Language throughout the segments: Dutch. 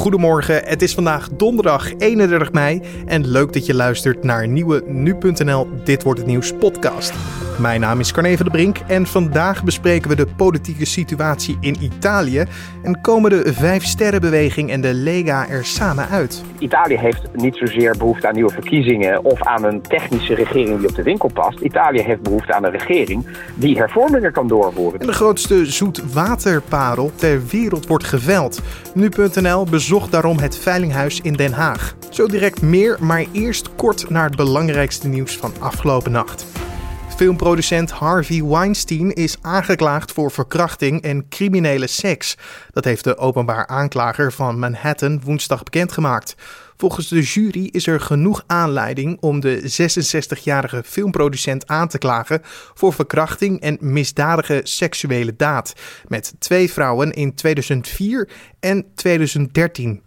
Goedemorgen, het is vandaag donderdag 31 mei en leuk dat je luistert naar een nieuwe Nu.nl Dit Wordt Het Nieuws podcast. Mijn naam is Carne van de Brink en vandaag bespreken we de politieke situatie in Italië en komen de Vijf Sterrenbeweging en de Lega er samen uit. Italië heeft niet zozeer behoefte aan nieuwe verkiezingen of aan een technische regering die op de winkel past. Italië heeft behoefte aan een regering die hervormingen kan doorvoeren. En de grootste zoetwaterparel ter wereld wordt geveld. Nu.nl bezocht daarom het Veilinghuis in Den Haag. Zo direct meer, maar eerst kort naar het belangrijkste nieuws van afgelopen nacht. Filmproducent Harvey Weinstein is aangeklaagd voor verkrachting en criminele seks. Dat heeft de openbaar aanklager van Manhattan woensdag bekendgemaakt. Volgens de jury is er genoeg aanleiding om de 66-jarige filmproducent aan te klagen voor verkrachting en misdadige seksuele daad met twee vrouwen in 2004 en 2013.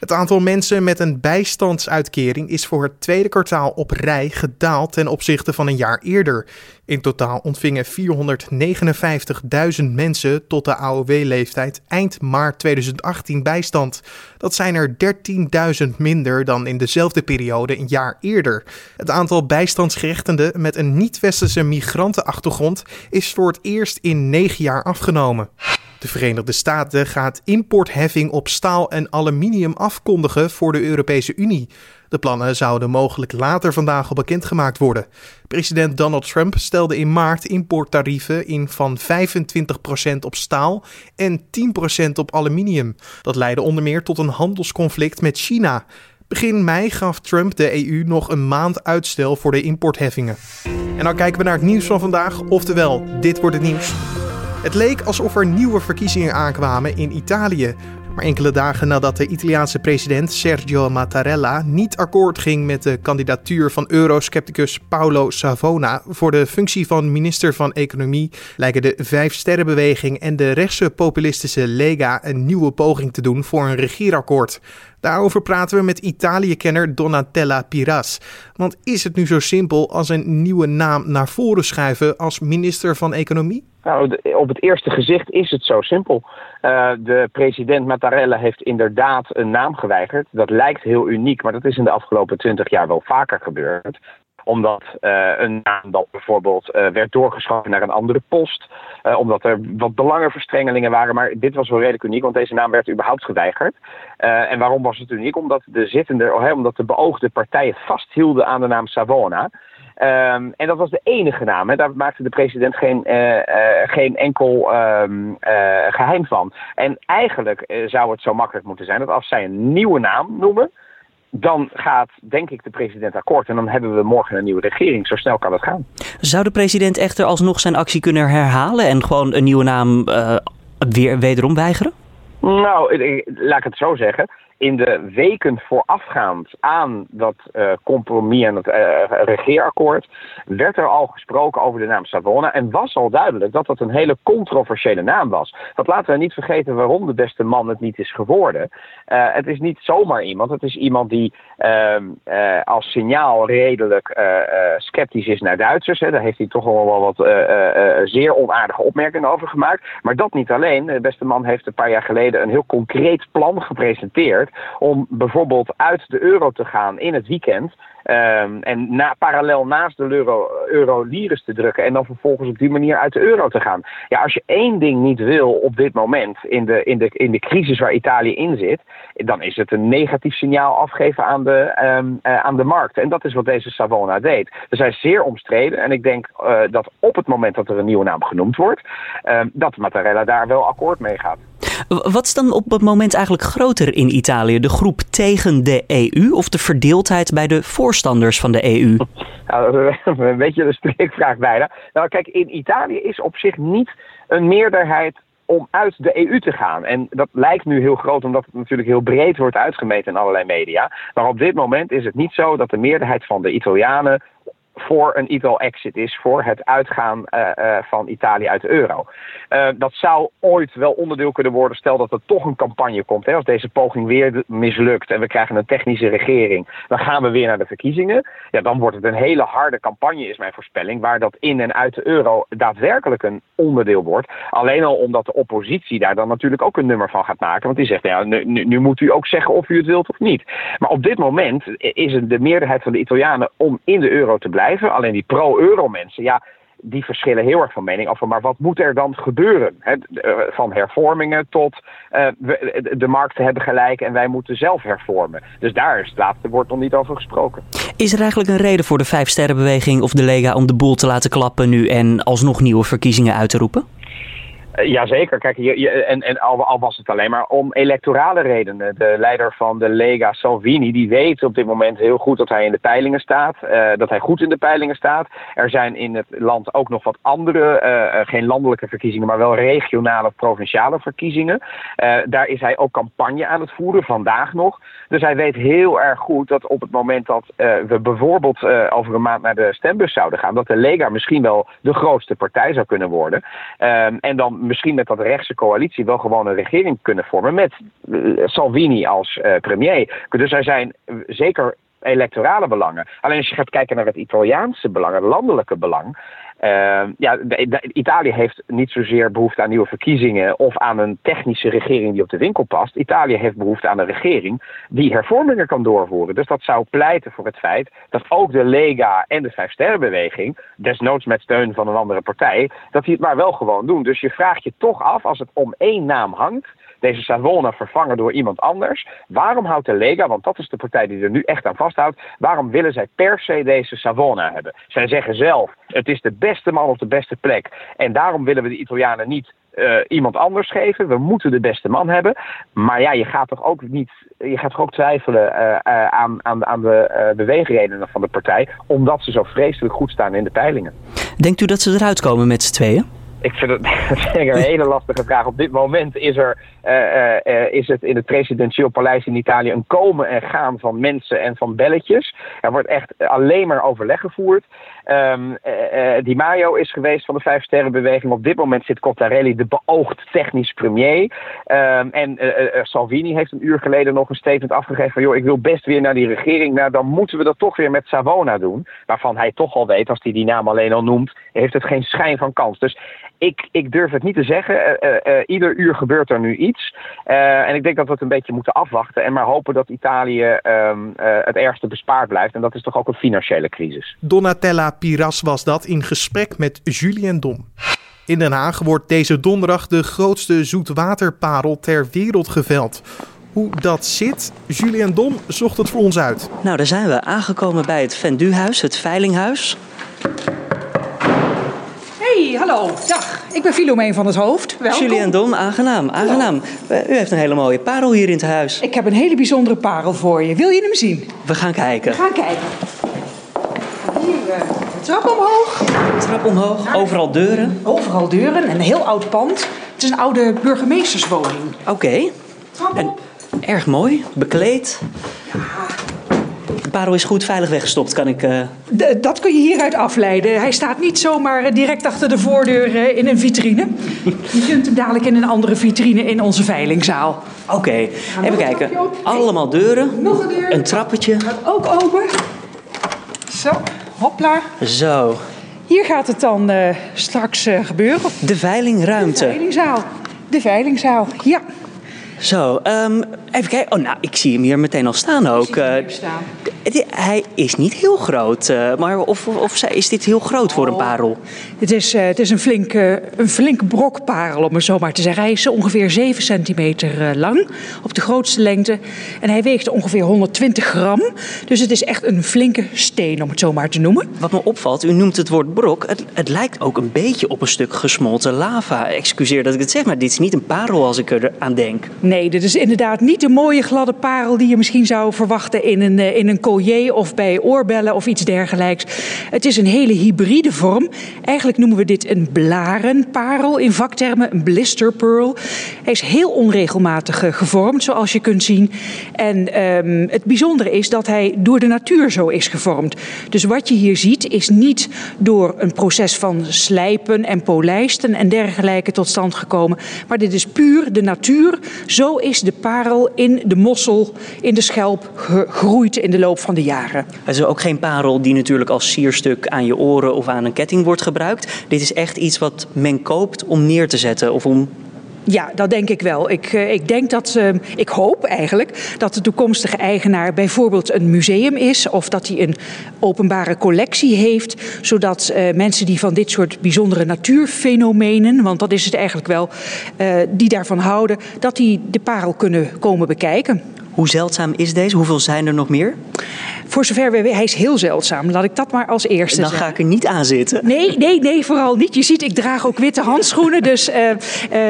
Het aantal mensen met een bijstandsuitkering is voor het tweede kwartaal op rij gedaald ten opzichte van een jaar eerder. In totaal ontvingen 459.000 mensen tot de AOW-leeftijd eind maart 2018 bijstand. Dat zijn er 13.000 minder dan in dezelfde periode een jaar eerder. Het aantal bijstandsgerechtigden met een niet-westerse migrantenachtergrond is voor het eerst in negen jaar afgenomen. De Verenigde Staten gaat importheffing op staal en aluminium afkondigen voor de Europese Unie. De plannen zouden mogelijk later vandaag al bekendgemaakt worden. President Donald Trump stelde in maart importtarieven in van 25% op staal en 10% op aluminium. Dat leidde onder meer tot een handelsconflict met China. Begin mei gaf Trump de EU nog een maand uitstel voor de importheffingen. En dan kijken we naar het nieuws van vandaag, oftewel, dit wordt het nieuws. Het leek alsof er nieuwe verkiezingen aankwamen in Italië. Maar enkele dagen nadat de Italiaanse president Sergio Mattarella niet akkoord ging met de kandidatuur van euroscepticus Paolo Savona voor de functie van minister van Economie, lijken de Vijf Sterrenbeweging en de rechtse populistische Lega een nieuwe poging te doen voor een regeerakkoord. Daarover praten we met Italië-kenner Donatella Piras. Want is het nu zo simpel als een nieuwe naam naar voren schuiven als minister van Economie? Nou, op het eerste gezicht is het zo simpel. Uh, de president Mattarella heeft inderdaad een naam geweigerd. Dat lijkt heel uniek, maar dat is in de afgelopen twintig jaar wel vaker gebeurd omdat uh, een naam dan bijvoorbeeld uh, werd doorgeschoven naar een andere post. Uh, omdat er wat belangenverstrengelingen waren. Maar dit was wel redelijk uniek, want deze naam werd überhaupt geweigerd. en waarom was het uniek? Omdat de zittende, oh, omdat de beoogde partijen vasthielden aan de naam Savona. Um, en dat was de enige naam. Hè. Daar maakte de president geen, geen enkel uh, geheim van. En eigenlijk zou het zo makkelijk moeten zijn dat als zij een nieuwe naam noemen, dan gaat, denk ik, de president akkoord. En dan hebben we morgen een nieuwe regering. Zo snel kan het gaan. Zou de president echter alsnog zijn actie kunnen herhalen en gewoon een nieuwe naam weer wederom weigeren? Nou, laat ik het zo zeggen in de weken voorafgaand aan dat uh, compromis en het uh, regeerakkoord werd er al gesproken over de naam Savona en was al duidelijk dat dat een hele controversiële naam was. Dat laten we niet vergeten waarom de beste man het niet is geworden. Uh, het is niet zomaar iemand, het is iemand die ehm, als signaal redelijk sceptisch is naar Duitsers. Hè. Daar heeft hij toch al wel wat zeer onaardige opmerkingen over gemaakt. Maar dat niet alleen. De beste man heeft een paar jaar geleden een heel concreet plan gepresenteerd om bijvoorbeeld uit de euro te gaan in het weekend. Um, en parallel naast de euro, euro te drukken en dan vervolgens op die manier uit de euro te gaan. Ja, als je één ding niet wil op dit moment in de, in de, in de crisis waar Italië in zit, dan is het een negatief signaal afgeven aan de, um, aan de markt. En dat is wat deze Savona deed. Ze zijn zeer omstreden en ik denk uh, dat op het moment dat er een nieuwe naam genoemd wordt, uh, dat Mattarella daar wel akkoord mee gaat. Wat is dan op het moment eigenlijk groter in Italië? De groep tegen de EU of de verdeeldheid bij de voorstanders van de EU? Nou, een beetje de strikvraag bijna. Nou, kijk, in Italië is op zich niet een meerderheid om uit de EU te gaan. En dat lijkt nu heel groot, omdat het natuurlijk heel breed wordt uitgemeten in allerlei media. Maar op dit moment is het niet zo dat de meerderheid van de Italianen voor een Italo-exit is, voor het uitgaan van Italië uit de euro. dat zou ooit wel onderdeel kunnen worden, stel dat er toch een campagne komt. Hè, als deze poging weer mislukt en we krijgen een technische regering, dan gaan we weer naar de verkiezingen. Ja, dan wordt het een hele harde campagne, is mijn voorspelling, waar dat in en uit de euro daadwerkelijk een onderdeel wordt. Alleen al omdat de oppositie daar dan natuurlijk ook een nummer van gaat maken. Want die zegt, ja, nu, moet u ook zeggen of u het wilt of niet. Maar op dit moment is de meerderheid van de Italianen om in de euro te blijven. Alleen die pro-euro mensen, ja, die verschillen heel erg van mening over, maar wat moet er dan gebeuren? Eh, van hervormingen tot uh, de markten hebben gelijk en wij moeten zelf hervormen. Dus daar is het laatste nog niet over gesproken. Is er eigenlijk een reden voor de Vijfsterrenbeweging of de Lega om de boel te laten klappen nu en alsnog nieuwe verkiezingen uit te roepen? Uh, Jazeker. Kijk, je, en, en al, was het alleen maar om electorale redenen. De leider van de Lega, Salvini, die weet op dit moment heel goed dat hij in de peilingen staat. Uh, dat hij goed in de peilingen staat. Er zijn in het land ook nog wat andere, uh, geen landelijke verkiezingen, maar wel regionale, provinciale verkiezingen. daar is hij ook campagne aan het voeren, vandaag nog. Dus hij weet heel erg goed dat op het moment dat we bijvoorbeeld over een maand naar de stembus zouden gaan, dat de Lega misschien wel de grootste partij zou kunnen worden. Ehm, en dan misschien met dat rechtse coalitie wel gewoon een regering kunnen vormen met eh, Salvini als uh, premier. Dus er zijn zeker electorale belangen. Alleen als je gaat kijken naar het Italiaanse belang, het landelijke belang. Uh, ja, Italië heeft niet zozeer behoefte aan nieuwe verkiezingen of aan een technische regering die op de winkel past. Italië heeft behoefte aan een regering die hervormingen kan doorvoeren. Dus dat zou pleiten voor het feit dat ook de Lega en de Vijfsterrenbeweging, desnoods met steun van een andere partij, dat die het maar wel gewoon doen. Dus je vraagt je toch af, als het om één naam hangt, deze Savona vervangen door iemand anders. Waarom houdt de Lega, want dat is de partij die er nu echt aan vasthoudt, waarom willen zij per se deze Savona hebben? Zij zeggen zelf, het is de beste man op de beste plek. En daarom willen we de Italianen niet uh, iemand anders geven. We moeten de beste man hebben. Maar ja, je gaat toch ook niet. Je gaat toch ook twijfelen uh, uh, aan, aan, aan de beweegredenen van de partij. Omdat ze zo vreselijk goed staan in de peilingen. Denkt u dat ze eruit komen met z'n tweeën? Ik vind het, een hele lastige vraag. Op dit moment is, er, uh, uh, is het in het presidentieel paleis in Italië een komen en gaan van mensen en van belletjes. Er wordt echt alleen maar overleg gevoerd. Um, uh, Di Maio is geweest van de Vijf Sterrenbeweging. Op dit moment zit Cottarelli, de beoogd technisch premier. Um, en Salvini heeft een uur geleden nog een statement afgegeven van... joh, ik wil best weer naar die regering. Nou, dan moeten we dat toch weer met Savona doen. Waarvan hij toch al weet, als hij die naam alleen al noemt... heeft het geen schijn van kans. Dus ik, ik durf het niet te zeggen. Ieder uur gebeurt er nu iets. en ik denk dat we het een beetje moeten afwachten. En maar hopen dat Italië um, het ergste bespaard blijft. En dat is toch ook een financiële crisis. Donatella Piras was dat in gesprek met Julien Dom. In Den Haag wordt deze donderdag de grootste zoetwaterparel ter wereld geveld. Hoe dat zit, Julien Dom zocht het voor ons uit. Nou, daar zijn we aangekomen bij het Venduhuis, het Veilinghuis hallo. Dag. Ik ben Filomeen van het Hoofd. Welkom. Julien Dom, aangenaam, aangenaam. U heeft een hele mooie parel hier in het huis. Ik heb een hele bijzondere parel voor je. Wil je hem zien? We gaan kijken. We gaan kijken. Trap omhoog. Trap omhoog, overal deuren. Overal deuren, een heel oud pand. Het is een oude burgemeesterswoning. Oké. Okay. En erg mooi, bekleed. Ja, de parel is goed veilig weggestopt, kan ik... Uh... dat kun je hieruit afleiden. Hij staat niet zomaar eh, direct achter de voordeur uh, in een vitrine. je kunt hem dadelijk in een andere vitrine in onze veilingzaal. Oké, okay. even kijken. Allemaal deuren. Nog een deur. Een trappetje. Gaat ook open. Zo, hopla. Zo. Hier gaat het dan uh, straks gebeuren. De veilingruimte. De veilingzaal. De veilingzaal, ja. Zo, um, even kijken. Oh, nou, ik zie hem hier meteen al staan ook. Uh, staan. Hij is niet heel groot, uh, maar of, of is dit heel groot voor een oh. parel? Het is, uh, het is een, flinke, een flinke brok parel, om het zo maar te zeggen. Hij is ongeveer 7 centimeter lang, op de grootste lengte. En hij weegt ongeveer 120 gram. Dus het is echt een flinke steen, om het zo maar te noemen. Wat me opvalt, u noemt het woord brok. Het, het lijkt ook een beetje op een stuk gesmolten lava. Excuseer dat ik het zeg, maar dit is niet een parel als ik er aan denk. Nee, dit is inderdaad niet de mooie gladde parel die je misschien zou verwachten in een, in een collier of bij oorbellen of iets dergelijks. Het is een hele hybride vorm. Eigenlijk noemen we dit een blarenparel in vaktermen, een blister pearl. Hij is heel onregelmatig gevormd, zoals je kunt zien. En um, het bijzondere is dat hij door de natuur zo is gevormd. Dus wat je hier ziet is niet door een proces van slijpen en polijsten en dergelijke tot stand gekomen. Maar dit is puur de natuur. Zo is de parel in de mossel, in de schelp gegroeid in de loop van de jaren. Het is ook geen parel die natuurlijk als sierstuk aan je oren of aan een ketting wordt gebruikt. Dit is echt iets wat men koopt om neer te zetten of om ja, dat denk ik wel. Ik, eh, ik denk dat, uh, ik hoop eigenlijk dat de toekomstige eigenaar bijvoorbeeld een museum is of dat hij een openbare collectie heeft, zodat uh, mensen die van dit soort bijzondere natuurfenomenen, want dat is het eigenlijk wel, die daarvan houden, dat die de parel kunnen komen bekijken. Hoe zeldzaam is deze? Hoeveel zijn er nog meer? Voor zover we weten, hij is heel zeldzaam. Laat ik dat maar als eerste Dan zeggen. ga ik er niet aan zitten. Nee, nee, nee, vooral niet. Je ziet, ik draag ook witte handschoenen. Dus uh,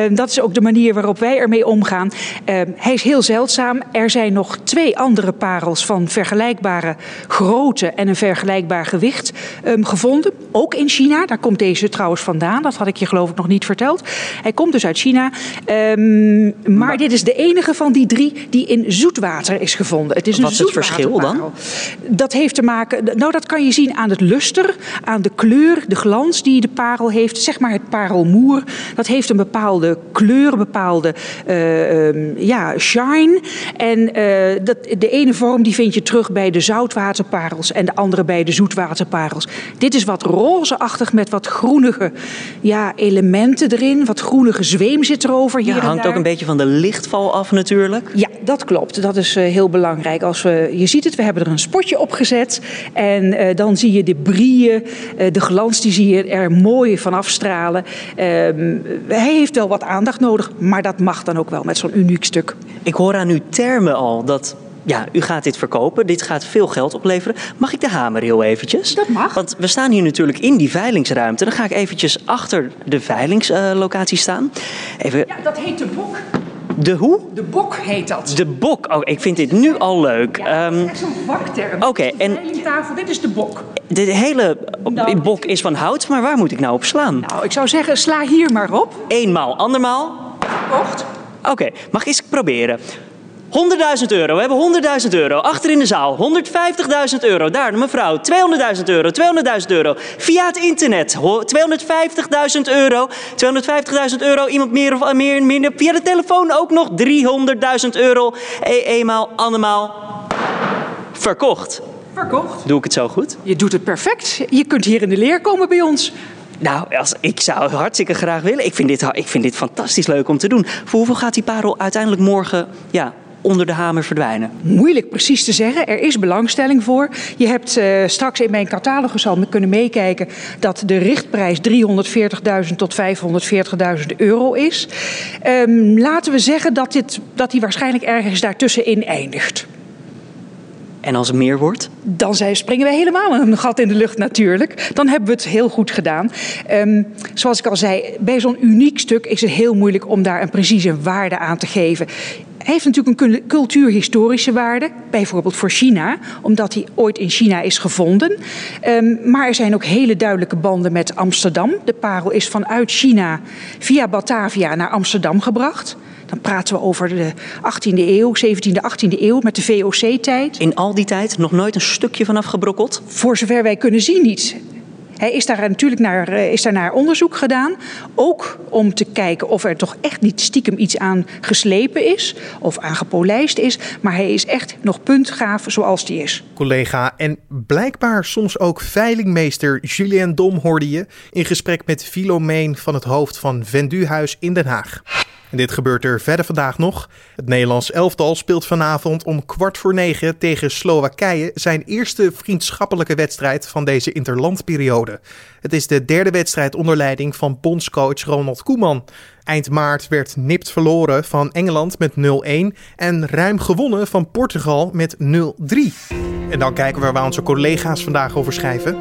uh, dat is ook de manier waarop wij ermee omgaan. Uh, hij is heel zeldzaam. Er zijn nog twee andere parels van vergelijkbare grootte en een vergelijkbaar gewicht um, gevonden. Ook in China. Daar komt deze trouwens vandaan. Dat had ik je geloof ik nog niet verteld. Hij komt dus uit China. Um, maar, maar, dit is de enige van die drie die in zoetwater is gevonden. Het is een Wat is het verschil dan? Dat heeft te maken, nou dat kan je zien aan het luster, aan de kleur, de glans die de parel heeft. Zeg maar het parelmoer, dat heeft een bepaalde kleur, een bepaalde uh, um, ja, shine. En uh, dat, de ene vorm die vind je terug bij de zoutwaterparels en de andere bij de zoetwaterparels. Dit is wat rozeachtig met wat groenige ja, elementen erin, wat groenige zweem zit erover hier ja, hangt ook een beetje van de lichtval af natuurlijk. Ja, dat klopt. Dat is uh, heel belangrijk. Als we, je ziet het, we hebben er een spotje opgezet. En uh, dan zie je de brieën, uh, de glans, die zie je er mooi van afstralen. Uh, hij heeft wel wat aandacht nodig, maar dat mag dan ook wel met zo'n uniek stuk. Ik hoor aan uw termen al dat ja, u gaat dit verkopen. Dit gaat veel geld opleveren. Mag ik de hamer heel eventjes? Dat mag. Want we staan hier natuurlijk in die veilingsruimte. Dan ga ik eventjes achter de veilingslocatie staan. Even... Ja, dat heet de bok. De hoe? De bok heet dat. De bok. Oh, ik vind dit nu al leuk. Ja, is echt zo'n vakterm. Oké, okay, en... Tafel, dit is de bok. De hele nou, bok is van hout, maar waar moet ik nou op slaan? Nou, ik zou zeggen, sla hier maar op. Eenmaal, andermaal? Kocht. Oké, okay, mag ik eens proberen? 100.000 euro, we hebben 100.000 euro. Achter in de zaal, 150.000 euro. Daar, mevrouw, 200.000 euro, 200.000 euro. Via het internet, 250.000 euro. 250.000 euro, iemand meer of meer, minder. Via de telefoon ook nog 300.000 euro. E eenmaal, andermaal. Verkocht. Verkocht. Doe ik het zo goed? Je doet het perfect. Je kunt hier in de leer komen bij ons. Nou, als, ik zou het hartstikke graag willen. Ik vind, dit, ik vind dit fantastisch leuk om te doen. Voor hoeveel gaat die parel uiteindelijk morgen ja, onder de hamer verdwijnen? Moeilijk precies te zeggen. Er is belangstelling voor. Je hebt uh, straks in mijn catalogus al kunnen meekijken dat de richtprijs 340.000 tot 540.000 euro is. Um, laten we zeggen dat, dit, dat die waarschijnlijk ergens daartussenin eindigt. En als het meer wordt? Dan zijn, springen we helemaal een gat in de lucht natuurlijk. Dan hebben we het heel goed gedaan. Um, zoals ik al zei, bij zo'n uniek stuk is het heel moeilijk om daar een precieze waarde aan te geven. Heeft natuurlijk een cultuurhistorische waarde, bijvoorbeeld voor China, omdat hij ooit in China is gevonden. Um, maar er zijn ook hele duidelijke banden met Amsterdam. De parel is vanuit China via Batavia naar Amsterdam gebracht. Dan praten we over de 18e eeuw, 17e, 18e eeuw met de VOC-tijd. In al die tijd nog nooit een stukje van afgebrokkeld? Voor zover wij kunnen zien niet. Hij is daar natuurlijk naar, is daar naar onderzoek gedaan. Ook om te kijken of er toch echt niet stiekem iets aan geslepen is. Of aan gepolijst is. Maar hij is echt nog puntgaaf zoals die is. Collega en blijkbaar soms ook veilingmeester Julien Dom hoorde je in gesprek met Filomeen van het hoofd van Venduhuis in Den Haag. En dit gebeurt er verder vandaag nog. Het Nederlands elftal speelt vanavond om kwart voor negen tegen Slowakije zijn eerste vriendschappelijke wedstrijd van deze interlandperiode. Het is de derde wedstrijd onder leiding van bondscoach Ronald Koeman. Eind maart werd nipt verloren van Engeland met 0-1 en ruim gewonnen van Portugal met 0-3. En dan kijken we waar onze collega's vandaag over schrijven.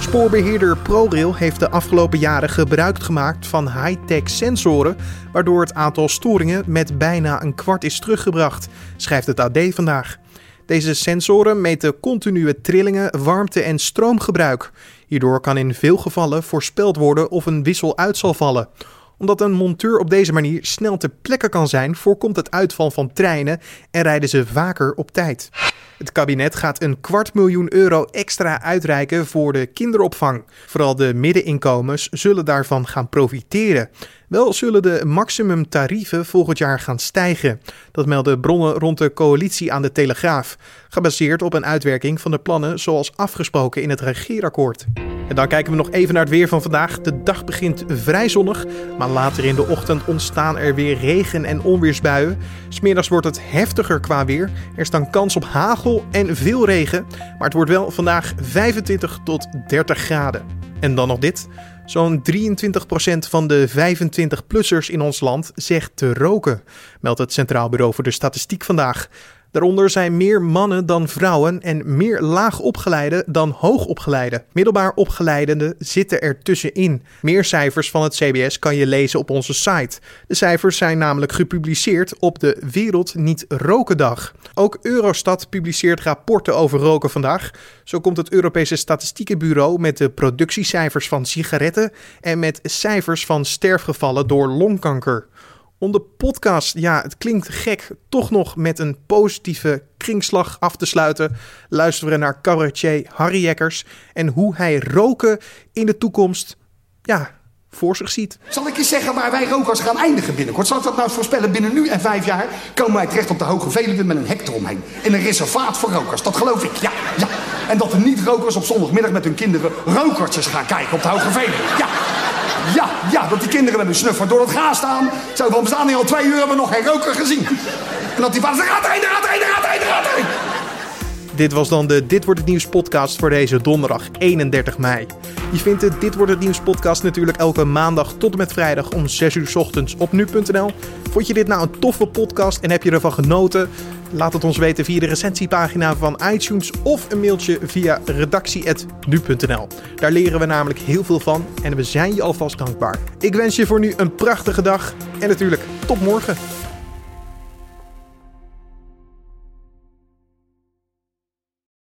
Spoorbeheerder ProRail heeft de afgelopen jaren gebruik gemaakt van high-tech sensoren, waardoor het aantal storingen met bijna een kwart is teruggebracht, schrijft het AD vandaag. Deze sensoren meten continue trillingen, warmte en stroomgebruik. Hierdoor kan in veel gevallen voorspeld worden of een wissel uit zal vallen omdat een monteur op deze manier snel ter plekke kan zijn, voorkomt het uitval van treinen en rijden ze vaker op tijd. Het kabinet gaat een kwart miljoen euro extra uitreiken voor de kinderopvang. Vooral de middeninkomens zullen daarvan gaan profiteren. Wel zullen de maximumtarieven volgend jaar gaan stijgen. Dat melden bronnen rond de coalitie aan de Telegraaf, gebaseerd op een uitwerking van de plannen zoals afgesproken in het regeerakkoord. En dan kijken we nog even naar het weer van vandaag. De dag begint vrij zonnig, maar later in de ochtend ontstaan er weer regen- en onweersbuien. Smiddags wordt het heftiger qua weer. Er is dan kans op hagel en veel regen, maar het wordt wel vandaag 25 tot 30 graden. En dan nog dit. Zo'n 23% van de 25-plussers in ons land zegt te roken, meldt het Centraal Bureau voor de Statistiek vandaag. Daaronder zijn meer mannen dan vrouwen en meer laag opgeleide dan hoog opgeleide. Middelbaar opgeleidenden zitten er tussenin. Meer cijfers van het CBS kan je lezen op onze site. De cijfers zijn namelijk gepubliceerd op de Wereld Niet Roken Dag. Ook Eurostat publiceert rapporten over roken vandaag. Zo komt het Europese Statistiekenbureau met de productiecijfers van sigaretten en met cijfers van sterfgevallen door longkanker. Om de podcast, ja, het klinkt gek, toch nog met een positieve kringslag af te sluiten, luisteren we naar cabaretier Harry Jekkers en hoe hij roken in de toekomst, ja, voor zich ziet. Zal ik je zeggen waar wij rokers gaan eindigen binnenkort? Zal ik dat nou voorspellen? Binnen nu en vijf jaar komen wij terecht op de Hoge Veluwe met een hek eromheen. In een reservaat voor rokers, dat geloof ik, ja, ja. En dat de niet-rokers op zondagmiddag met hun kinderen rokertjes gaan kijken op de Hoge Veluwe, ja. Ja, ja, dat die kinderen met hun snuffer door het gaas staan. Zo van, we staan hier al twee uur, hebben we nog geen roker gezien. En dat die vader zegt, gaat er een, gaat er gaat er een, gaat. Dit was dan de Dit wordt het nieuws podcast voor deze donderdag 31 mei. Je vindt de Dit wordt het nieuws podcast natuurlijk elke maandag tot en met vrijdag om 6 uur ochtends op nu.nl. Vond je dit nou een toffe podcast en heb je ervan genoten? Laat het ons weten via de recensiepagina van iTunes of een mailtje via redactie.nu.nl. Daar leren we namelijk heel veel van en we zijn je alvast dankbaar. Ik wens je voor nu een prachtige dag en natuurlijk tot morgen.